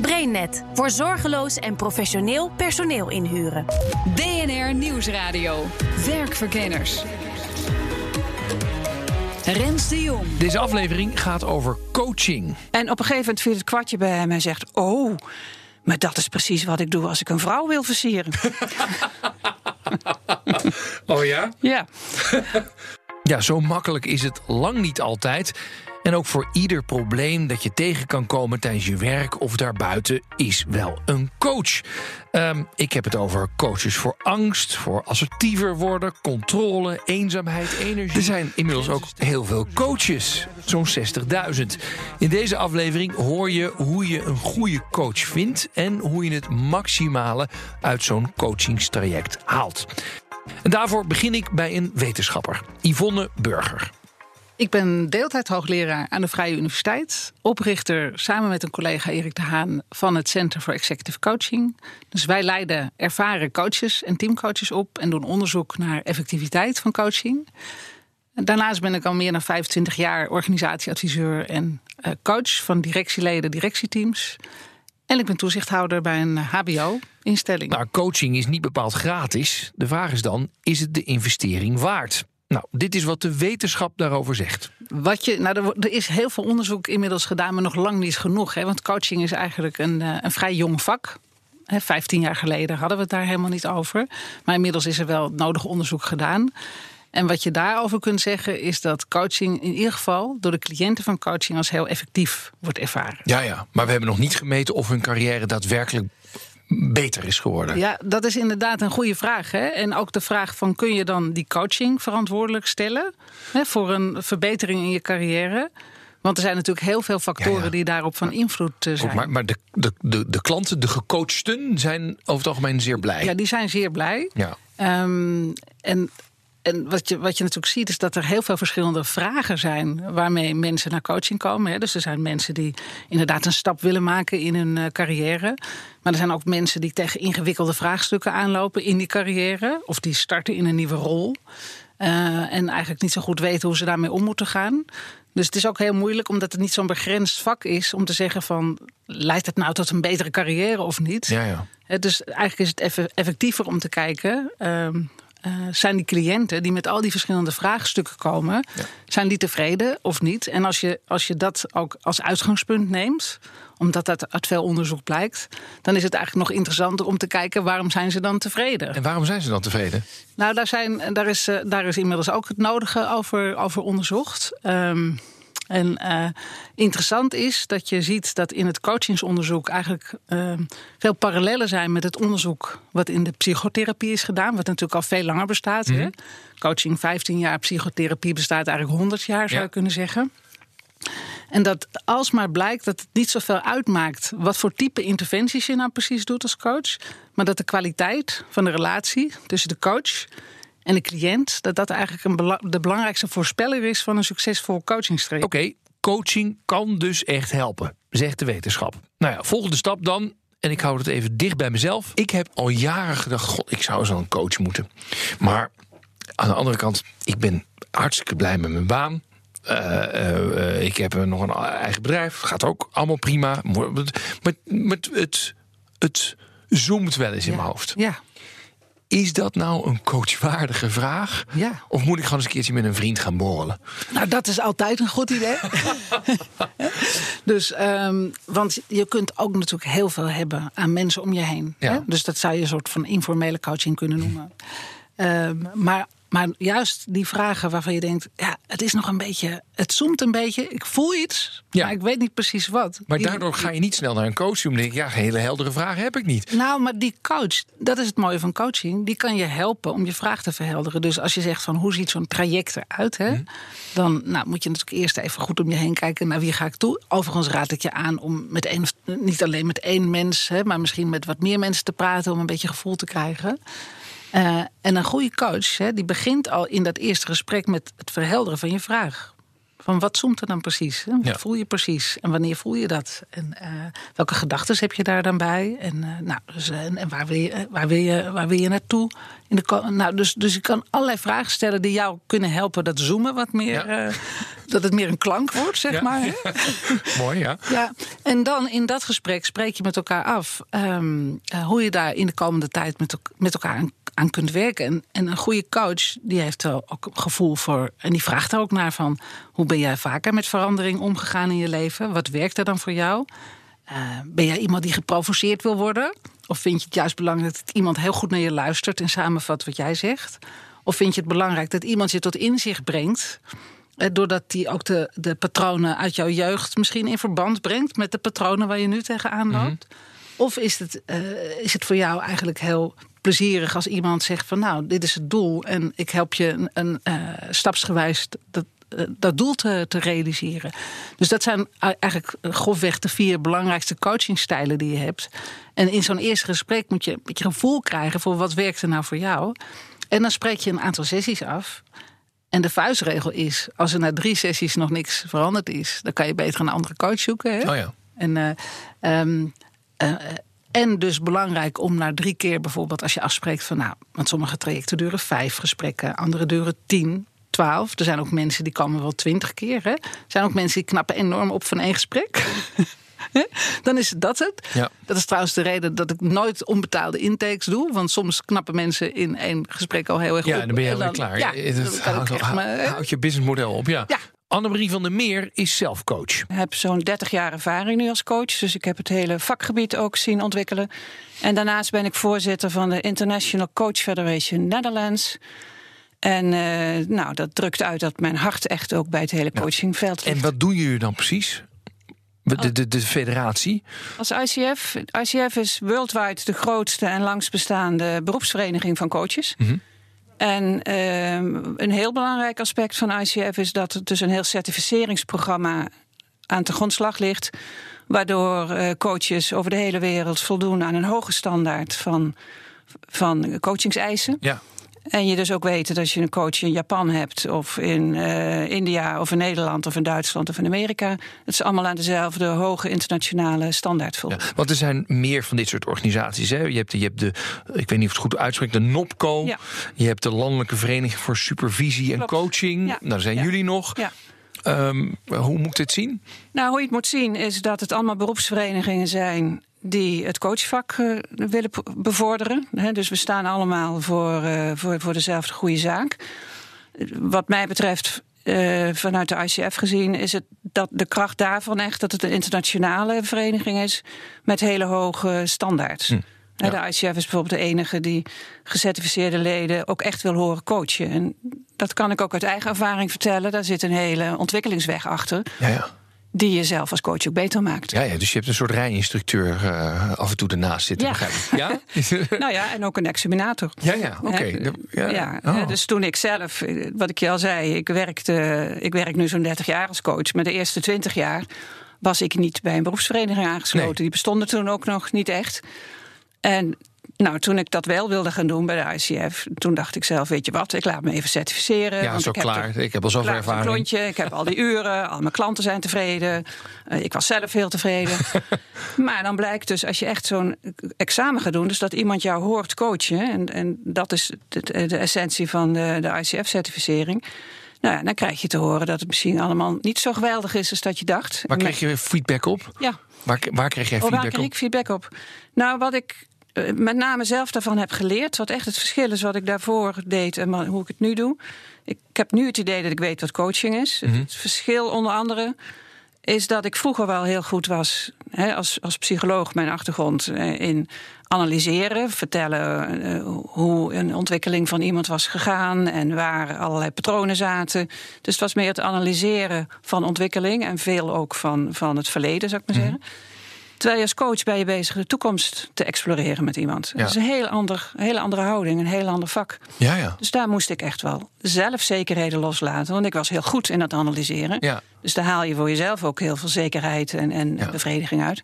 BrainNet voor zorgeloos en professioneel personeel inhuren. BNR Nieuwsradio. Werkverkenners. Rens de Jong. Deze aflevering gaat over coaching. En op een gegeven moment viel het kwartje bij hem en zegt: Oh, maar dat is precies wat ik doe als ik een vrouw wil versieren. oh ja? Ja. ja, zo makkelijk is het lang niet altijd. En ook voor ieder probleem dat je tegen kan komen tijdens je werk of daarbuiten is wel een coach. Ehm, ik heb het over coaches voor angst, voor assertiever worden, controle, eenzaamheid, energie. Er zijn inmiddels ook heel veel coaches, zo'n 60.000. In deze aflevering hoor je hoe je een goede coach vindt en hoe je het maximale uit zo'n coachingstraject haalt. En daarvoor begin ik bij een wetenschapper, Yvonne Burger. Ik ben deeltijd hoogleraar aan de Vrije Universiteit. Oprichter samen met een collega Erik de Haan van het Center for Executive Coaching. Dus wij leiden ervaren coaches en teamcoaches op en doen onderzoek naar effectiviteit van coaching. Daarnaast ben ik al meer dan 25 jaar organisatieadviseur en eh, coach van directieleden, directieteams. En ik ben toezichthouder bij een HBO-instelling. Nou, coaching is niet bepaald gratis. De vraag is dan: is het de investering waard? Nou, dit is wat de wetenschap daarover zegt. Wat je, nou, er, is heel veel onderzoek inmiddels gedaan, maar nog lang niet genoeg. Hè? Want coaching is eigenlijk een, eh, een vrij jong vak. 15 jaar geleden hadden we het daar helemaal niet over. Maar inmiddels is er wel nodig onderzoek gedaan. En wat je daarover kunt zeggen is dat coaching in ieder geval door de cliënten van coaching als heel effectief wordt ervaren. Ja, ja, maar we hebben nog niet gemeten of hun carrière daadwerkelijk beter is geworden? Ja, dat is inderdaad een goede vraag. Hè? En ook de vraag van kun je dan die coaching verantwoordelijk stellen hè, voor een verbetering in je carrière? Want er zijn natuurlijk heel veel factoren die daarop van invloed eh, zijn. maar maar de, de, de, de klanten, de gecoachten, zijn over het algemeen zeer blij. Ja, die zijn zeer blij. Ja. Um, en en wat je, wat je natuurlijk ziet, is dat er heel veel verschillende vragen zijn waarmee mensen naar coaching komen. Hè. Dus er zijn mensen die inderdaad een stap willen maken in hun uh, carrière. Maar er zijn ook mensen die tegen ingewikkelde vraagstukken aanlopen in die carrière. Of die starten in een nieuwe rol. Uh, en eigenlijk niet zo goed weten hoe ze daarmee om moeten gaan. Dus het is ook heel moeilijk, omdat het niet zo'n begrensd vak is, om te zeggen van leidt het nou tot een betere carrière of niet? Ja, ja. Dus eigenlijk is het effectiever om te kijken. Uh, uh, zijn die cliënten die met al die verschillende vraagstukken komen, zijn die tevreden of niet? En als je, als je dat ook als uitgangspunt neemt, omdat dat uit veel onderzoek blijkt, dan is het eigenlijk nog interessanter om te kijken waarom zijn ze dan tevreden. En waarom zijn ze dan tevreden? Nou, daar, zijn, daar, is, uh, daar is inmiddels ook het nodige over, over onderzocht. Um, en uh, interessant is dat je ziet dat in het coachingsonderzoek eigenlijk uh, veel parallellen zijn met het onderzoek wat in de psychotherapie is gedaan, wat natuurlijk al veel langer bestaat. Mm -hmm. hè? Coaching 15 jaar, psychotherapie bestaat eigenlijk 100 jaar, zou je kunnen zeggen. En dat alsmaar blijkt dat het niet zoveel uitmaakt wat voor type interventies je nou precies doet als coach, maar dat de kwaliteit van de relatie tussen de coach en de cliënt, dat dat eigenlijk een bela de belangrijkste voorspeller is van een succesvol coachingstraject. Oké, okay, coaching kan dus echt helpen, zegt de wetenschap. Nou ja, volgende stap dan. En ik hou het even dicht bij mezelf. Ik heb al jaren gedacht: God, ik zou zo'n coach moeten. Maar aan de andere kant, ik ben hartstikke blij met mijn baan. Uh, uh, uh, ik heb nog een eigen bedrijf, gaat ook allemaal prima. Maar, maar, het, het zoomt wel eens in mijn hoofd. Ja. Is dat nou een coachwaardige vraag? Ja. Of moet ik gewoon eens een keertje met een vriend gaan borrelen? Nou, dat is altijd een goed idee. dus, um, want je kunt ook natuurlijk heel veel hebben aan mensen om je heen. Ja. Hè? Dus dat zou je een soort van informele coaching kunnen noemen. Um, maar maar juist die vragen waarvan je denkt, ja, het is nog een beetje, het zoomt een beetje. Ik voel iets, Ja. maar ik weet niet precies wat. Maar daardoor ga je niet snel naar een coach toe. Dan denk ik, ja, hele heldere vragen heb ik niet. Nou, maar die coach, dat is het mooie van coaching. Die kan je helpen om je vraag te verhelderen. Dus als je zegt van hoe ziet zo'n traject eruit, hè, dan nou, moet je natuurlijk eerst even goed om je heen kijken naar wie ga ik toe. Overigens raad ik je aan om met één, niet alleen met één mens, hè, maar misschien met wat meer mensen te praten om een beetje gevoel te krijgen. Uh, en een goede coach, hè, die begint al in dat eerste gesprek met het verhelderen van je vraag. Van wat zoomt er dan precies? Wat ja. voel je precies? En wanneer voel je dat? En uh, welke gedachten heb je daar dan bij? En, uh, nou, dus, en, waar, wil je, waar, wil je, waar wil je naartoe? In de, nou, dus, dus je kan allerlei vragen stellen die jou kunnen helpen dat zoomen wat meer. Ja. Dat het meer een klank wordt, zeg ja. maar. Mooi, ja. ja. En dan in dat gesprek spreek je met elkaar af um, hoe je daar in de komende tijd met, met elkaar aan, aan kunt werken. En, en, een goede coach die heeft wel ook gevoel voor. En die vraagt er ook naar van hoe ben jij vaker met verandering omgegaan in je leven? Wat werkt er dan voor jou? Uh, ben jij iemand die geprovoceerd wil worden? Of vind je het juist belangrijk dat iemand heel goed naar je luistert en samenvat wat jij zegt? Of vind je het belangrijk dat iemand je tot inzicht brengt? Doordat die ook de, de patronen uit jouw jeugd misschien in verband brengt met de patronen waar je nu tegenaan loopt? Mm -hmm. Of is het, uh, is het voor jou eigenlijk heel plezierig als iemand zegt van nou, dit is het doel en ik help je een, een uh, stapsgewijs dat, dat doel te, te, realiseren. Dus dat zijn eigenlijk grofweg de vier belangrijkste coachingstijlen die je hebt. En in zo'n eerste gesprek moet je een beetje gevoel krijgen voor wat werkt er nou voor jou. En dan spreek je een aantal sessies af. En de vuistregel is: als er na drie sessies nog niks veranderd is, dan kan je beter een andere coach zoeken. Hè? Oh ja. En, uh, um, uh, en dus belangrijk om na drie keer bijvoorbeeld, als je afspreekt van nou, want sommige trajecten duren vijf gesprekken, andere duren tien. 12. Er zijn ook mensen die komen wel twintig keer. Hè? Er zijn ook mensen die knappen enorm op van één gesprek. Dan is dat het. Ja. Dat is trouwens de reden dat ik nooit onbetaalde intakes doe. Want soms knappen mensen in één gesprek al heel erg ja, op. Ja, dan ben je alweer klaar. Ja, het houdt, houdt je businessmodel op, ja. ja. Annemarie van der Meer is zelfcoach. Ik heb zo'n 30 jaar ervaring nu als coach. Dus ik heb het hele vakgebied ook zien ontwikkelen. En daarnaast ben ik voorzitter van de International Coach Federation Netherlands. En uh, nou, dat drukt uit dat mijn hart echt ook bij het hele coachingveld ligt. En wat doen jullie dan precies? De, de, de federatie? Als ICF. ICF is wereldwijd de grootste en langst bestaande beroepsvereniging van coaches. Mhm. En uh, een heel belangrijk aspect van ICF is dat er dus een heel certificeringsprogramma aan de grondslag ligt. Waardoor uh, coaches over de hele wereld voldoen aan een hoge standaard van, van coachingseisen. Ja. En je dus ook weet dat als je een coach in Japan hebt, of in uh, India, of in Nederland, of in Duitsland, of in Amerika, dat ze allemaal aan dezelfde hoge internationale standaard voldoen. Ja, want er zijn meer van dit soort organisaties. Hè? Je, hebt de, je hebt de, ik weet niet of het goed uitspreekt, de NOPCO. Ja. Je hebt de Landelijke Vereniging voor Supervisie Klopt. en Coaching. Ja. Nou, daar zijn jullie nog. Ja. Um, hoe moet ik dit zien? Nou, hoe je het moet zien is dat het allemaal beroepsverenigingen zijn die het coachvak uh, willen bevorderen. He, dus we staan allemaal voor, uh, voor, voor dezelfde goede zaak. Wat mij betreft, uh, vanuit de ICF gezien, is het dat de kracht daarvan echt dat het een internationale vereniging is met hele hoge standaards. Hm. Ja. De ICF is bijvoorbeeld de enige die gecertificeerde leden ook echt wil horen coachen. En dat kan ik ook uit eigen ervaring vertellen. Daar zit een hele ontwikkelingsweg achter. Ja, ja. Die je zelf als coach ook beter maakt. Ja, ja dus je hebt een soort rijinstructeur uh, af en toe ernaast zitten, Ja. begrijp ik. Ja? Nou ja, en ook een examinator. ja, ja, oké. Ja, Ja, Oh. dus toen ik zelf, eh, wat ik je al zei, ik, werkte, ik werk nu zo'n 30 jaar als coach. Maar de eerste 20 jaar was ik niet bij een beroepsvereniging aangesloten. Nee. Die bestonden toen ook nog niet echt. En nou, toen ik dat wel wilde gaan doen bij de ICF, toen dacht ik zelf, weet je wat, ik laat me even certificeren. Ja, want zo ik klaar. Ik heb al zoveel ervaring. klontje, ik heb al die uren, al mijn klanten zijn tevreden. Eh, ik was zelf heel tevreden. maar dan blijkt dus, als je echt zo'n examen gaat doen, dus dat iemand jou hoort coachen, en, en dat is de, de essentie van de, de ICF-certificering. Nou ja, dan krijg je te horen dat het misschien allemaal niet zo geweldig is als dat je dacht. Waar kreeg je feedback op? Ja, Waar, waar kreeg jij Oh, waar feedback kreeg op? ik feedback op? Nou, wat ik met name zelf daarvan heb geleerd, wat echt het verschil is wat ik daarvoor deed en hoe ik het nu doe. Ik, ik heb nu het idee dat ik weet wat coaching is. Mhm. Het verschil onder andere is dat ik vroeger wel heel goed was hè, als, als psycholoog, mijn achtergrond eh, in analyseren, vertellen eh, hoe een ontwikkeling van iemand was gegaan en waar allerlei patronen zaten. Dus het was meer het analyseren van ontwikkeling en veel ook van, van het verleden, zou ik maar Mhm. zeggen. Terwijl je als coach ben je bezig de toekomst te exploreren met iemand. Ja. Dat is een heel ander, een hele andere houding, een heel ander vak. Ja, ja. Dus daar moest ik echt wel zelf zekerheden loslaten. Want ik was heel goed in het analyseren. Ja. Dus daar haal je voor jezelf ook heel veel zekerheid en, en Ja. bevrediging uit.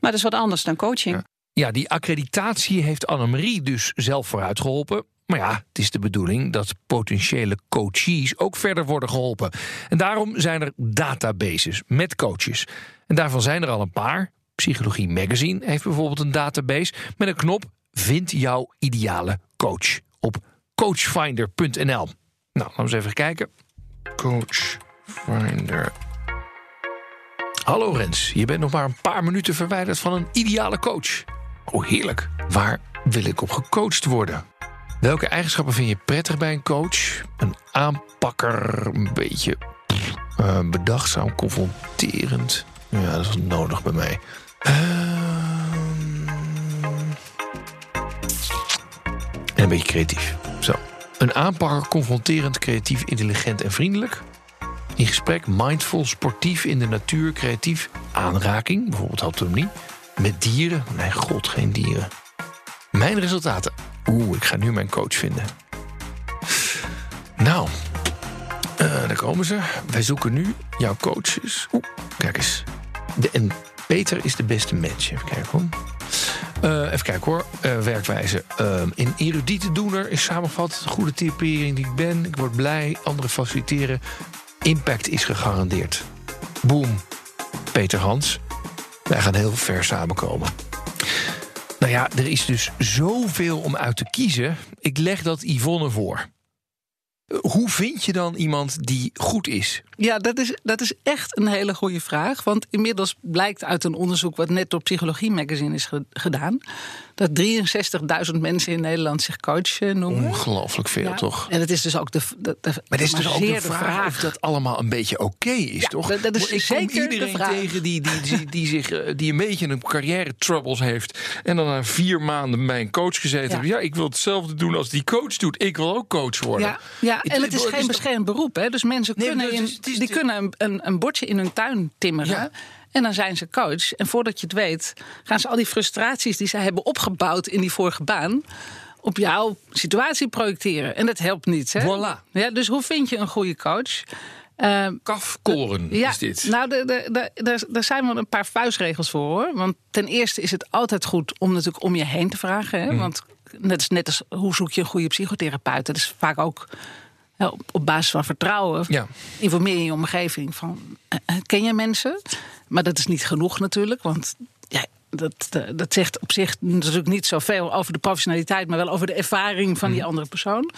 Maar dat is wat anders dan coaching. Ja. Ja, die accreditatie heeft Annemarie dus zelf vooruit geholpen. Maar ja, het is de bedoeling dat potentiële coaches ook verder worden geholpen. En daarom zijn er databases met coaches. En daarvan zijn er al een paar. Psychologie Magazine heeft bijvoorbeeld een database met een knop Vind jouw ideale coach op coachfinder.nl. Nou, laten we eens even kijken. Coachfinder. Hallo Rens, je bent nog maar een paar minuten verwijderd van een ideale coach. Oh, heerlijk. Waar wil ik op gecoacht worden? Welke eigenschappen vind je prettig bij een coach? Een aanpakker, een beetje uh, bedachtzaam, confronterend. Ja, dat is nodig bij mij. En een beetje creatief. Zo. Een aanpakker, confronterend, creatief, intelligent en vriendelijk. In gesprek, mindful, sportief, in de natuur, creatief. Aanraking, bijvoorbeeld autonomie. Met dieren? Mijn god, geen dieren. Mijn resultaten. Oeh, ik ga nu mijn coach vinden. Nou, uh, daar komen ze. Wij zoeken nu jouw coaches. Oeh, kijk eens. De, en Peter is de beste match. Even kijken hoor. Uh, even kijken hoor. Uh, werkwijze. Uh, in erudite doener is samengevat. Goede typering die ik ben. Ik word blij. Anderen faciliteren. Impact is gegarandeerd. Boom. Peter Hans. Wij gaan heel ver samenkomen. Nou ja, er is dus zoveel om uit te kiezen. Ik leg dat Yvonne voor. Hoe vind je dan iemand die goed is? Ja, dat is, dat is echt een hele goede vraag. Want inmiddels blijkt uit een onderzoek wat net door Psychologie Magazine is gedaan. Dat 63.000 mensen in Nederland zich coach noemen. Ongelooflijk veel, Ja. toch? En het is dus ook de. de, de Maar het is dus ook de vraag, of dat allemaal een beetje oké is, Ja, toch? dat- dat is ik zeker de iedereen vraag. tegen die, die, die, die, zich, eh, die een beetje een carrière troubles heeft... en dan na vier maanden bij een coach gezeten Ja. heeft. Ja, ik wil hetzelfde doen als die coach doet. Ik wil ook coach worden. Ja, ja, en het is geen beschermd beroep. Hè? Dus mensen Nee, kunnen, in- die kunnen een, een, een bordje in hun tuin timmeren. En dan zijn ze coach. En voordat je het weet, gaan ze al die frustraties die ze hebben opgebouwd in die vorige baan. op jouw situatie projecteren. En dat helpt niet. Hè? Voilà. Ja, dus hoe vind je een goede coach? Ehm, Kafkoren ja, is dit. Nou, daar zijn wel een paar vuistregels voor hoor. Want ten eerste is het altijd goed om natuurlijk om je heen te vragen. Hè? Want net als, net als hoe zoek je een goede psychotherapeut? Dat is vaak ook op, op basis van vertrouwen. Ja. Informeer je je omgeving van eh, eh, ken je mensen? Maar dat is niet genoeg natuurlijk. Want ja, dat, eh, dat zegt op zich natuurlijk niet zoveel over de professionaliteit, maar wel over de ervaring van die andere persoon.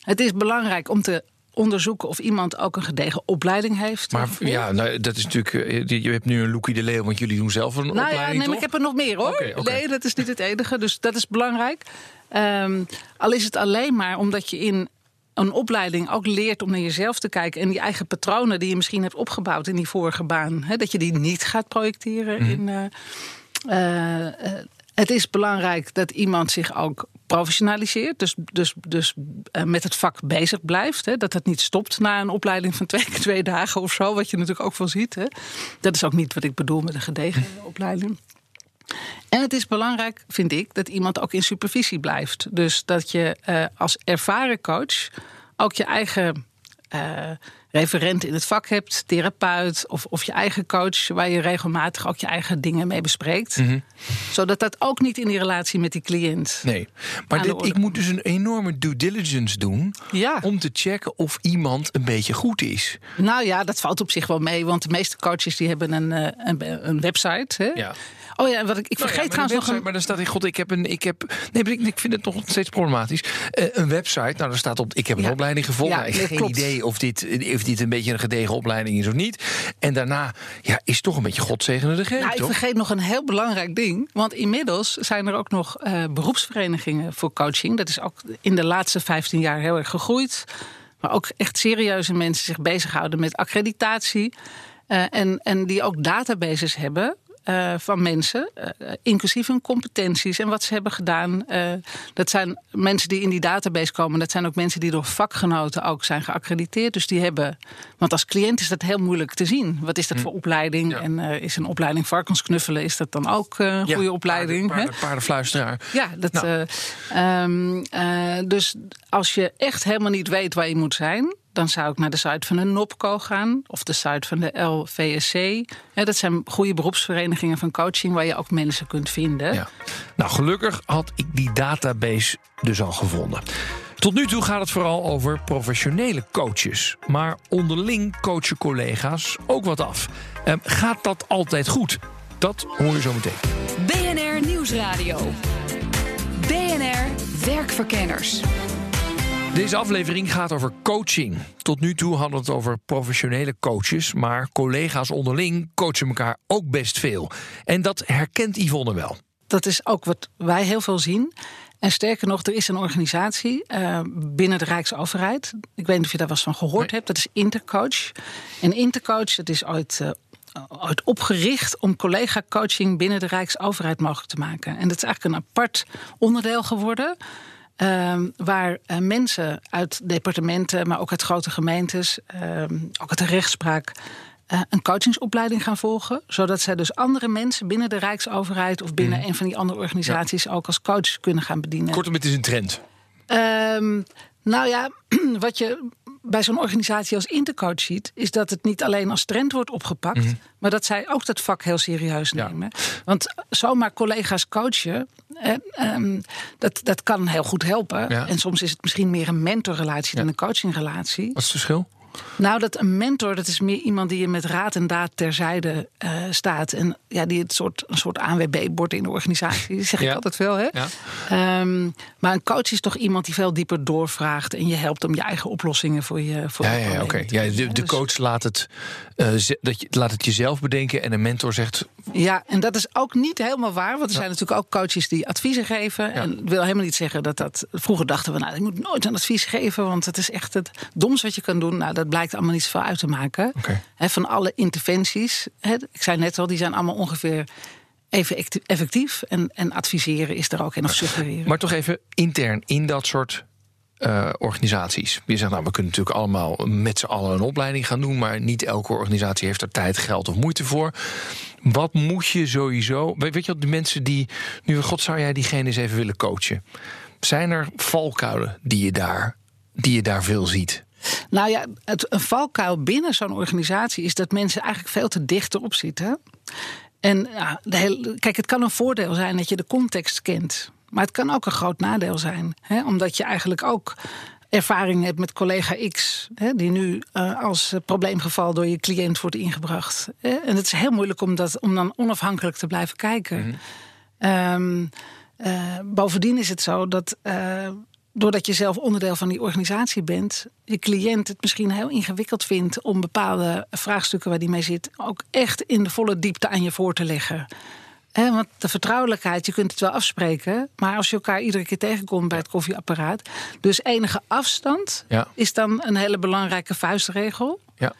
Het is belangrijk om te onderzoeken of iemand ook een gedegen opleiding heeft. Maar ja, nou, dat is natuurlijk. je- hebt nu een Loekie de Leeuw, want jullie doen zelf een Nou ja, opleiding. nee, maar ik heb er nog meer hoor. Oké. Nee, dat is niet het enige. Dus dat is belangrijk. Ehm, al is het alleen maar omdat je in een opleiding ook leert om naar jezelf te kijken. En die eigen patronen die je misschien hebt opgebouwd in die vorige baan. Hè, dat je die niet gaat projecteren Mhm. in. eh, eh, eh, het is belangrijk dat iemand zich ook professionaliseert. Dus, dus, dus met het vak bezig blijft. Hè, dat het niet stopt na een opleiding van twee, twee dagen of zo. Wat je natuurlijk ook wel ziet. Hè. Dat is ook niet wat ik bedoel met een gedegen opleiding. En het is belangrijk, vind ik, dat iemand ook in supervisie blijft. Dus dat je eh, als ervaren coach ook je eigen eh, referent in het vak hebt, therapeut of, of je eigen coach, waar je regelmatig ook je eigen dingen mee bespreekt. Zodat dat ook niet in die relatie met die cliënt. Nee, maar dit, ik moet dus een enorme due diligence doen Ja. om te checken of iemand een beetje goed is. Nou ja, dat valt op zich wel mee, want de meeste coaches die hebben een, eh, een, een website. Hè? Ja. Oh ja, wat ik, ik vergeet Nou ja, maar trouwens nog een. Maar dan staat in God, ik heb een. Ik heb, nee, ik, ik vind het nog steeds problematisch. Eh, een website, nou, daar staat op. Ik heb een Ja. opleiding gevolgd. Ja, Nou, ik heb geen klopt. idee of dit, of dit een beetje een gedegen opleiding is of niet. En daarna, ja, is toch een beetje Godzegende de greep, Nou, ik toch? vergeet nog een heel belangrijk ding. Want inmiddels zijn er ook nog eh, beroepsverenigingen voor coaching. Dat is ook in de laatste 15 jaar heel erg gegroeid. Maar ook echt serieuze mensen zich bezighouden met accreditatie. Eh, en, en die ook databases hebben. Eh, van mensen, eh, inclusief hun competenties en wat ze hebben gedaan. Eh, dat zijn mensen die in die database komen. Dat zijn ook mensen die door vakgenoten ook zijn geaccrediteerd. Dus die hebben. Want als cliënt is dat heel moeilijk te zien. Wat is dat voor opleiding? Ja. En is een opleiding varkensknuffelen, is dat dan ook een Ja, goede opleiding? Paarden, paardenfluisteraar. Ja, dat, Nou. eh, ehm, eh, dus als je echt helemaal niet weet waar je moet zijn, dan zou ik naar de site van de NOPCO gaan of de site van de LVSC. Hè, dat zijn goede beroepsverenigingen van coaching waar je ook mensen kunt vinden. Ja. Nou, gelukkig had ik die database dus al gevonden. Tot nu toe gaat het vooral over professionele coaches. Maar onderling coachen collega's ook wat af. Ehm, gaat dat altijd goed? Dat hoor je zo meteen. BNR Nieuwsradio. BNR Werkverkenners. Deze aflevering gaat over coaching. Tot nu toe hadden we het over professionele coaches, maar collega's onderling coachen elkaar ook best veel. En dat herkent Yvonne wel. Dat is ook wat wij heel veel zien. En sterker nog, er is een organisatie uh, binnen de Rijksoverheid. Ik weet niet of je daar was van gehoord hebt. Dat is Intercoach. En Intercoach, dat is ooit uh, ooit opgericht om collega-coaching binnen de Rijksoverheid mogelijk te maken. En dat is eigenlijk een apart onderdeel geworden. Uh, waar uh, mensen uit departementen, maar ook uit grote gemeentes, uh, ook uit de rechtspraak, uh, een coachingsopleiding gaan volgen. Zodat zij dus andere mensen binnen de Rijksoverheid of binnen mm. een van die andere organisaties ja. ook als coach kunnen gaan bedienen. Kortom, het is een trend. Ehm, nou ja, wat je bij zo'n organisatie als Intercoach ziet, is dat het niet alleen als trend wordt opgepakt, mm -hmm. maar dat zij ook dat vak heel serieus nemen. Ja. Want zomaar collega's coachen, eh, um, dat, dat kan heel goed helpen. Ja. En soms is het misschien meer een mentorrelatie ja. dan een coachingrelatie. Wat is het verschil? Nou, dat een mentor, dat is meer iemand die je met raad en daad terzijde uh, staat. En ja, die het soort, een soort ANWB-bord in de organisatie. Dat zeg ik ja. altijd veel, hè? Ja. Um, maar een coach is toch iemand die veel dieper doorvraagt. En je helpt om je eigen oplossingen voor je voor Ja, ja, oké. Okay. Ja, de, de, coach laat het, uh, dat je, laat het jezelf bedenken. En een mentor zegt... Ja, en dat is ook niet helemaal waar. Want er zijn natuurlijk ook coaches die adviezen geven. En dat wil helemaal niet zeggen dat dat... Vroeger dachten we, nou, ik moet nooit een advies geven. Want het is echt het domste wat je kan doen. Nou, dat blijkt allemaal niet zoveel uit te maken. Okay. He, van alle interventies, he, ik zei net al, die zijn allemaal ongeveer even effectief. En, en adviseren is er ook en of suggereren. Maar toch even intern in dat soort uh, organisaties. Je zegt, nou, we kunnen natuurlijk allemaal met z'n allen een opleiding gaan doen, maar niet elke organisatie heeft er tijd, geld of moeite voor. Wat moet je sowieso. Weet je wat, de mensen die. Nu, God zou jij diegene eens even willen coachen. Zijn er valkuilen die je daar, die je daar veel ziet? Nou ja, het, een valkuil binnen zo'n organisatie is dat mensen eigenlijk veel te dicht erop zitten. En ja, de hele, kijk, het kan een voordeel zijn dat je de context kent. Maar het kan ook een groot nadeel zijn. Hè? Omdat je eigenlijk ook ervaring hebt met collega X, hè, die nu uh, als probleemgeval door je cliënt wordt ingebracht. Hè? En het is heel moeilijk om, dat, om dan onafhankelijk te blijven kijken. Mm -hmm. um, uh, bovendien is het zo dat. Doordat je zelf onderdeel van die organisatie bent, je cliënt het misschien heel ingewikkeld vindt om bepaalde vraagstukken waar die mee zit, ook echt in de volle diepte aan je voor te leggen. He, want de vertrouwelijkheid, je kunt het wel afspreken, maar als je elkaar iedere keer tegenkomt bij het koffieapparaat, dus enige afstand ja. is dan een hele belangrijke vuistregel. Ja.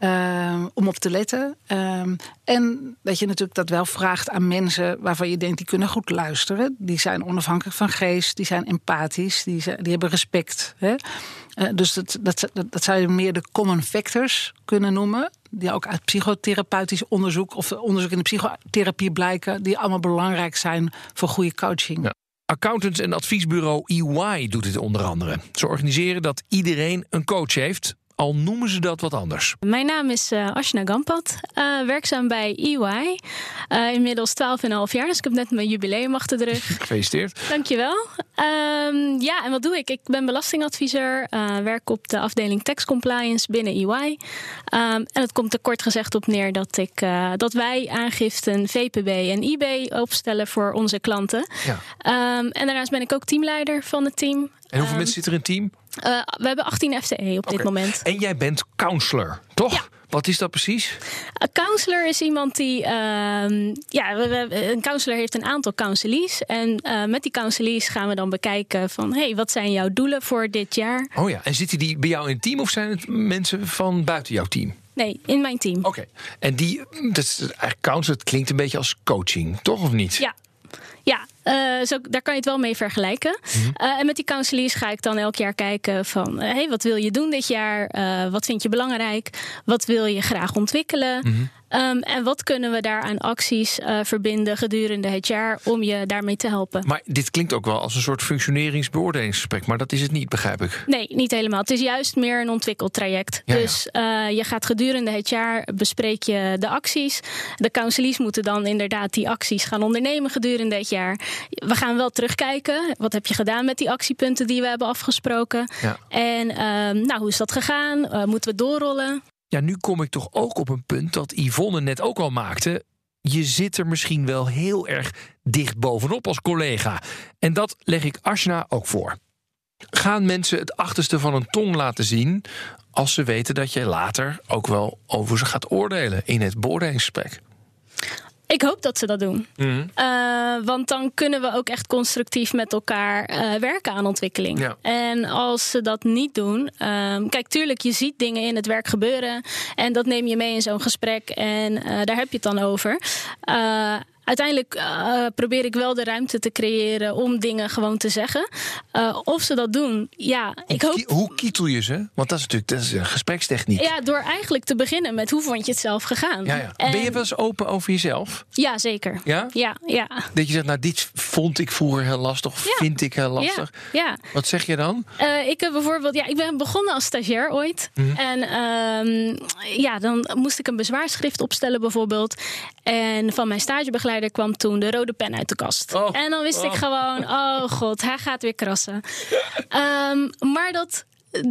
Uh, om op te letten. Uh, en dat je natuurlijk dat wel vraagt aan mensen waarvan je denkt die kunnen goed luisteren. Die zijn onafhankelijk van geest, die zijn empathisch, die, die hebben respect. Hè? Uh, dus dat, dat, dat, zou je meer de common factors kunnen noemen. Die ook uit psychotherapeutisch onderzoek of onderzoek in de psychotherapie blijken. Die allemaal belangrijk zijn voor goede coaching. Ja. Accountants en adviesbureau EY doet dit onder andere. Ze organiseren dat iedereen een coach heeft al noemen ze dat wat anders. Mijn naam is uh, Ashna Gampat, uh, werkzaam bij EY. Uh, inmiddels 12,5 jaar, dus ik heb net mijn jubileum achter de rug. Gefeliciteerd. Dankjewel. Um, ja, en wat doe ik? Ik ben belastingadviseur, werk op de afdeling tax compliance binnen EY. Um, en het komt er kort gezegd op neer dat, ik, dat wij aangiften VPB en IB opstellen voor onze klanten. Ja. Um, en daarnaast ben ik ook teamleider van het team. En hoeveel mensen zitten er in het team? Uh, we hebben 18 FTE op okay. dit moment. En jij bent counselor, toch? Ja. Wat is dat precies? Een counselor is iemand die. Uh, ja, we, we, een counselor heeft een aantal counselies. En uh, met die counselies gaan we dan bekijken van: hey, wat zijn jouw doelen voor dit jaar? Oh ja, en zitten die bij jou in het team of zijn het mensen van buiten jouw team? Nee, in mijn team. Oké. Okay. En die, dat is eigenlijk counselor, het klinkt een beetje als coaching, toch of niet? Ja. Ja, uh, zo, daar kan je het wel mee vergelijken. Mm-hmm. Uh, en met die counseliers ga ik dan elk jaar kijken van... Uh, hey, wat wil je doen dit jaar? wat vind je belangrijk? Wat wil je graag ontwikkelen? Mm-hmm. Um, en wat kunnen we daar aan acties uh, verbinden gedurende het jaar om je daarmee te helpen? Maar dit klinkt ook wel als een soort functioneringsbeoordelingsgesprek, maar dat is het niet, begrijp ik. Nee, niet helemaal. Het is juist meer een ontwikkeltraject. Ja, dus uh, je gaat gedurende het jaar bespreek je de acties. De counseliers moeten dan inderdaad die acties gaan ondernemen gedurende het jaar. We gaan wel terugkijken. Wat heb je gedaan met die actiepunten die we hebben afgesproken? Ja. En uh, nou, hoe is dat gegaan? Uh, moeten we doorrollen? Ja, nu kom ik toch ook op een punt dat Yvonne net ook al maakte. Je zit er misschien wel heel erg dicht bovenop als collega. En dat leg ik Ashna ook voor. Gaan mensen het achterste van een tong laten zien als ze weten dat je later ook wel over ze gaat oordelen in het beoordelingsgesprek? Ik hoop dat ze dat doen. Mm. Uh, want dan kunnen we ook echt constructief met elkaar uh, werken aan ontwikkeling. Ja. En als ze dat niet doen. Uh, kijk, tuurlijk, je ziet dingen in het werk gebeuren. En dat neem je mee in zo'n gesprek. En eh, daar heb je het dan over uiteindelijk uh, probeer ik wel de ruimte te creëren om dingen gewoon te zeggen. Uh, of ze dat doen, ja, ik hoop. Hoe kietel je ze? Want dat is natuurlijk dat is een gesprekstechniek. Ja, door eigenlijk te beginnen met hoe vond je het zelf gegaan. Ja, ja. En... Ben je wel eens open over jezelf? Ja, zeker. Ja? Ja, ja. Dat je zegt, nou, dit vond ik vroeger heel lastig, of vind ik heel lastig. Ja. ja. Wat zeg je dan? Uh, ik heb bijvoorbeeld, ja, ik ben begonnen als stagiair ooit. Mm -hmm. En um, ja, dan moest ik een bezwaarschrift opstellen bijvoorbeeld. En van mijn stagebegeleider kwam toen de rode pen uit de kast. Oh. En dan wist oh. ik gewoon, oh god, hij gaat weer krassen. um, maar dat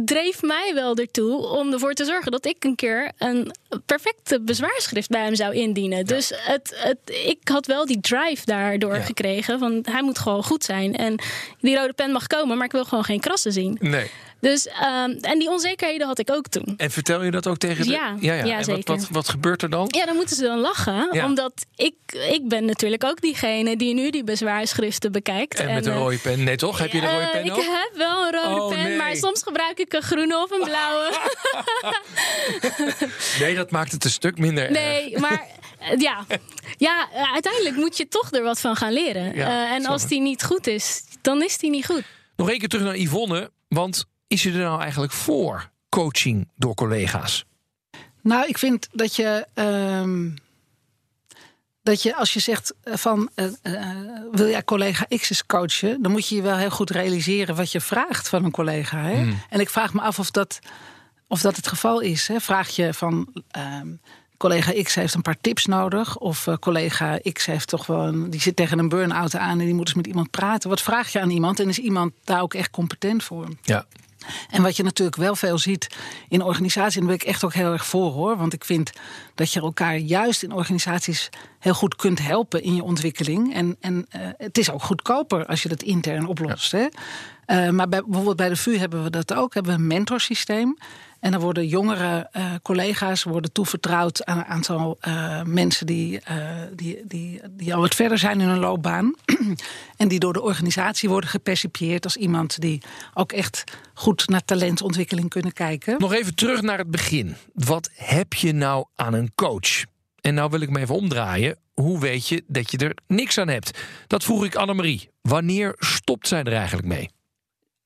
dreef mij wel ertoe om ervoor te zorgen dat ik een keer een perfecte bezwaarschrift bij hem zou indienen. Ja. Dus het, het, ik had wel die drive daardoor ja. gekregen. Van hij moet gewoon goed zijn. En die rode pen mag komen, maar ik wil gewoon geen krassen zien. Nee. Dus, um, en die onzekerheden had ik ook toen. En vertel je dat ook tegen de... Ja, ja, ja. ja en zeker. Wat, wat, wat, gebeurt er dan? Ja, dan moeten ze dan lachen. Ja. Omdat ik, ik ben natuurlijk ook diegene die nu die bezwaarschriften bekijkt. En, en met een rode pen? Nee, toch? Heb je een rode pen uh, ook? Ik heb wel een rode oh, pen, nee. maar soms gebruik ik een groene of een blauwe. nee, dat maakt het een stuk minder Nee, erg. maar ja. ja, uiteindelijk moet je toch er wat van gaan leren. Uh, en als die niet goed is, dan is die niet goed. Nog één keer terug naar Yvonne, want is je er nou eigenlijk voor coaching door collega's? Nou, ik vind dat je. Um, dat je als je zegt van uh, uh, wil jij collega X eens coachen, dan moet je je wel heel goed realiseren wat je vraagt van een collega. Hè? Mm. En ik vraag me af of dat, of dat het geval is. Hè? Vraag je van. Um, collega X heeft een paar tips nodig. Of uh, collega X heeft toch wel een, die zit tegen een burn-out aan en die moet eens met iemand praten. Wat vraag je aan iemand en is iemand daar ook echt competent voor? Ja. En wat je natuurlijk wel veel ziet in organisaties, en daar ben ik echt ook heel erg voor hoor. Want ik vind dat je elkaar juist in organisaties heel goed kunt helpen in je ontwikkeling. En, en uh, het is ook goedkoper als je dat intern oplost. Ja. Hè? Uh, maar bij, bijvoorbeeld bij de VU hebben we dat ook. Hebben we een mentorsysteem. En dan worden jongere uh, collega's worden toevertrouwd aan een aantal uh, mensen die, die, die, die al wat verder zijn in hun loopbaan. en die door de organisatie worden gepercipieerd als iemand die ook echt goed naar talentontwikkeling kunnen kijken. Nog even terug naar het begin. Wat heb je nou aan een coach? En nou wil ik me even omdraaien. Hoe weet je dat je er niks aan hebt? Dat vroeg ik Annemarie. Wanneer stopt zij er eigenlijk mee?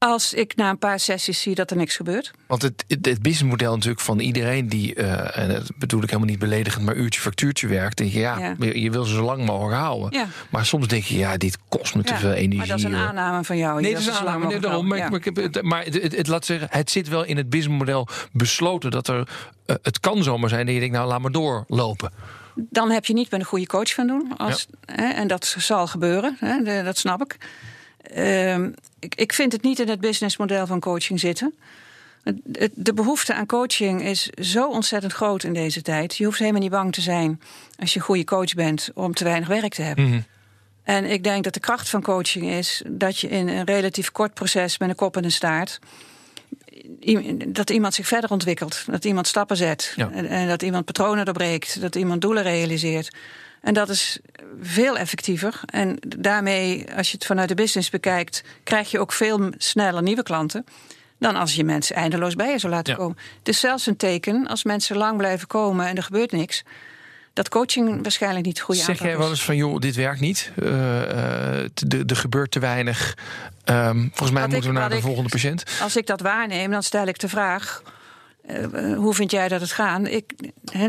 Als ik na een paar sessies zie dat er niks gebeurt. Want het, het, het businessmodel natuurlijk van iedereen die, uh, en dat bedoel ik helemaal niet beledigend, maar uurtje factuurtje werkt. Denk je, ja, ja. Je, je, wil ze zo lang mogelijk houden. Ja. Maar soms denk je, ja, dit kost me te ja. veel energie. Maar dat is een aanname van jou. Nee, dat is een aanname. Nee, daarom, maar, maar, het, maar het, het, laat zeggen, het zit wel in het businessmodel besloten dat er, uh, het kan zomaar zijn dat je denkt, nou, laat maar doorlopen. Dan heb je niet met een goede coach van doen. Als, hè, en dat zal gebeuren, hè, de, dat snap ik. Uh, ik, ik vind het niet in het businessmodel van coaching zitten. De behoefte aan coaching is zo ontzettend groot in deze tijd. Je hoeft helemaal niet bang te zijn als je een goede coach bent om te weinig werk te hebben. Mm-hmm. En ik denk dat de kracht van coaching is dat je in een relatief kort proces met een kop en een staart. dat iemand zich verder ontwikkelt, dat iemand stappen zet, ja. en, en dat iemand patronen doorbreekt, dat iemand doelen realiseert. En dat is veel effectiever. En daarmee, als je het vanuit de business bekijkt, krijg je ook veel sneller nieuwe klanten. Dan als je mensen eindeloos bij je zou laten ja. komen. Het is zelfs een teken als mensen lang blijven komen en er gebeurt niks. Dat coaching waarschijnlijk niet goed is. Zeg jij wel eens van, joh, dit werkt niet. Uh, uh, er gebeurt te weinig. Um, volgens mij wat moeten ik, we naar de ik, volgende patiënt. Als ik dat waarneem, dan stel ik de vraag... Uh, hoe vind jij dat het gaat? Ik, he,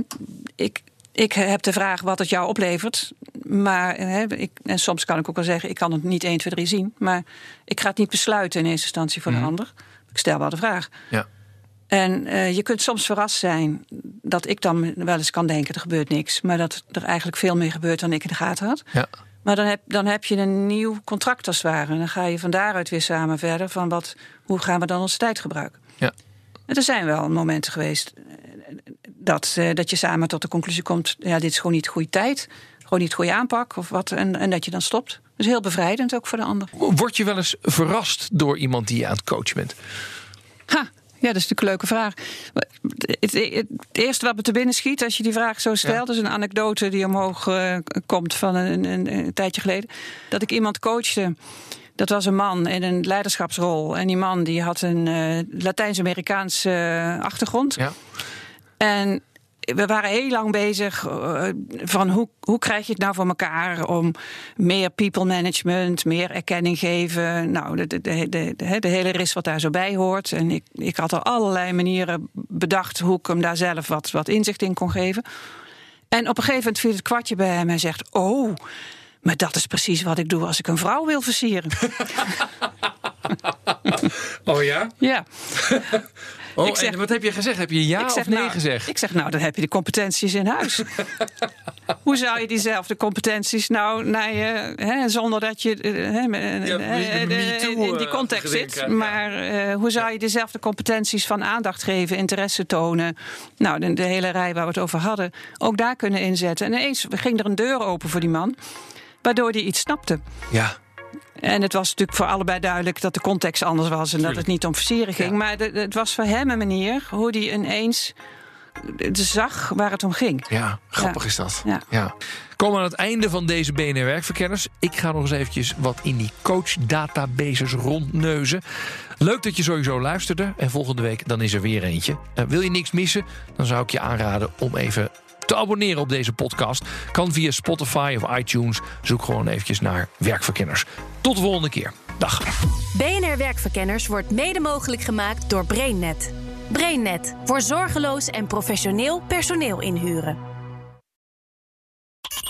ik ik heb de vraag wat het jou oplevert. Maar hè, ik, en soms kan ik ook wel zeggen, ik kan het niet 1, 2, 3 zien. Maar ik ga het niet besluiten in eerste instantie voor Mhm. de ander. Ik stel wel de vraag. Ja. En eh, je kunt soms verrast zijn dat ik dan wel eens kan denken: er gebeurt niks. Maar dat er eigenlijk veel meer gebeurt dan ik in de gaten had. Ja. Maar dan heb, dan heb je een nieuw contract als het ware. En dan ga je van daaruit weer samen verder van wat, hoe gaan we dan onze tijd gebruiken. Ja. En er zijn wel momenten geweest dat, eh, dat je samen tot de conclusie komt: ja, dit is gewoon niet de goede tijd. Gewoon niet de goede aanpak of wat. En, en dat je dan stopt. Dus heel bevrijdend ook voor de ander. Word je wel eens verrast door iemand die je aan het coachen bent? Ha, ja, dat is natuurlijk een leuke vraag. Het, eerste wat me te binnen schiet als je die vraag zo stelt, is een anekdote die omhoog eh, komt van een, een, een tijdje geleden. Dat ik iemand coachte. Dat was een man in een leiderschapsrol. En die man die had een eh, Latijns-Amerikaanse achtergrond. Ja. En we waren heel lang bezig eh, van hoe, hoe krijg je het nou voor elkaar om meer people management, meer erkenning geven. Nou, de, de, de, de, de, de hele ris wat daar zo bij hoort. En ik, ik had er allerlei manieren bedacht hoe ik hem daar zelf wat, wat inzicht in kon geven. En op een gegeven moment viel het kwartje bij hem en zegt: Oh, maar dat is precies wat ik doe als ik een vrouw wil versieren. Oh ja? ja. Oh, Ik zeg- en wat heb je gezegd? Heb je ja ik zeg, of nee nou, gezegd? Ik zeg, nou, dan heb je de competenties in huis. Hoe zou je diezelfde competenties nou naar je, hè, zonder dat je eh, eh, MeToo, in die eh, context zit, maar eh, hoe zou je dezelfde competenties van aandacht geven, interesse tonen, nou, de, de hele rij waar we het over hadden, ook daar kunnen inzetten. En ineens ging er een deur open voor die man, waardoor hij iets snapte. Ja. En het was natuurlijk voor allebei duidelijk dat de context anders was en dat het niet om versieren ging. Ja. Maar de- het was voor hem een manier hoe hij ineens zag waar het om ging. Ja, grappig Ja. is dat. Ja. Ja. Komen aan het einde van deze BNR Werkverkenners. Ik ga nog eens eventjes wat in die coachdatabases rondneuzen. Leuk dat je sowieso luisterde. En volgende week dan is er weer eentje. Eh, wil je niks missen? Dan zou ik je aanraden om even te abonneren op deze podcast. Kan via Spotify of iTunes. Zoek gewoon eventjes naar Werkverkenners. Tot de volgende keer. Dag. BNR Werkverkenners wordt mede mogelijk gemaakt door BrainNet. BrainNet voor zorgeloos en professioneel personeel inhuren.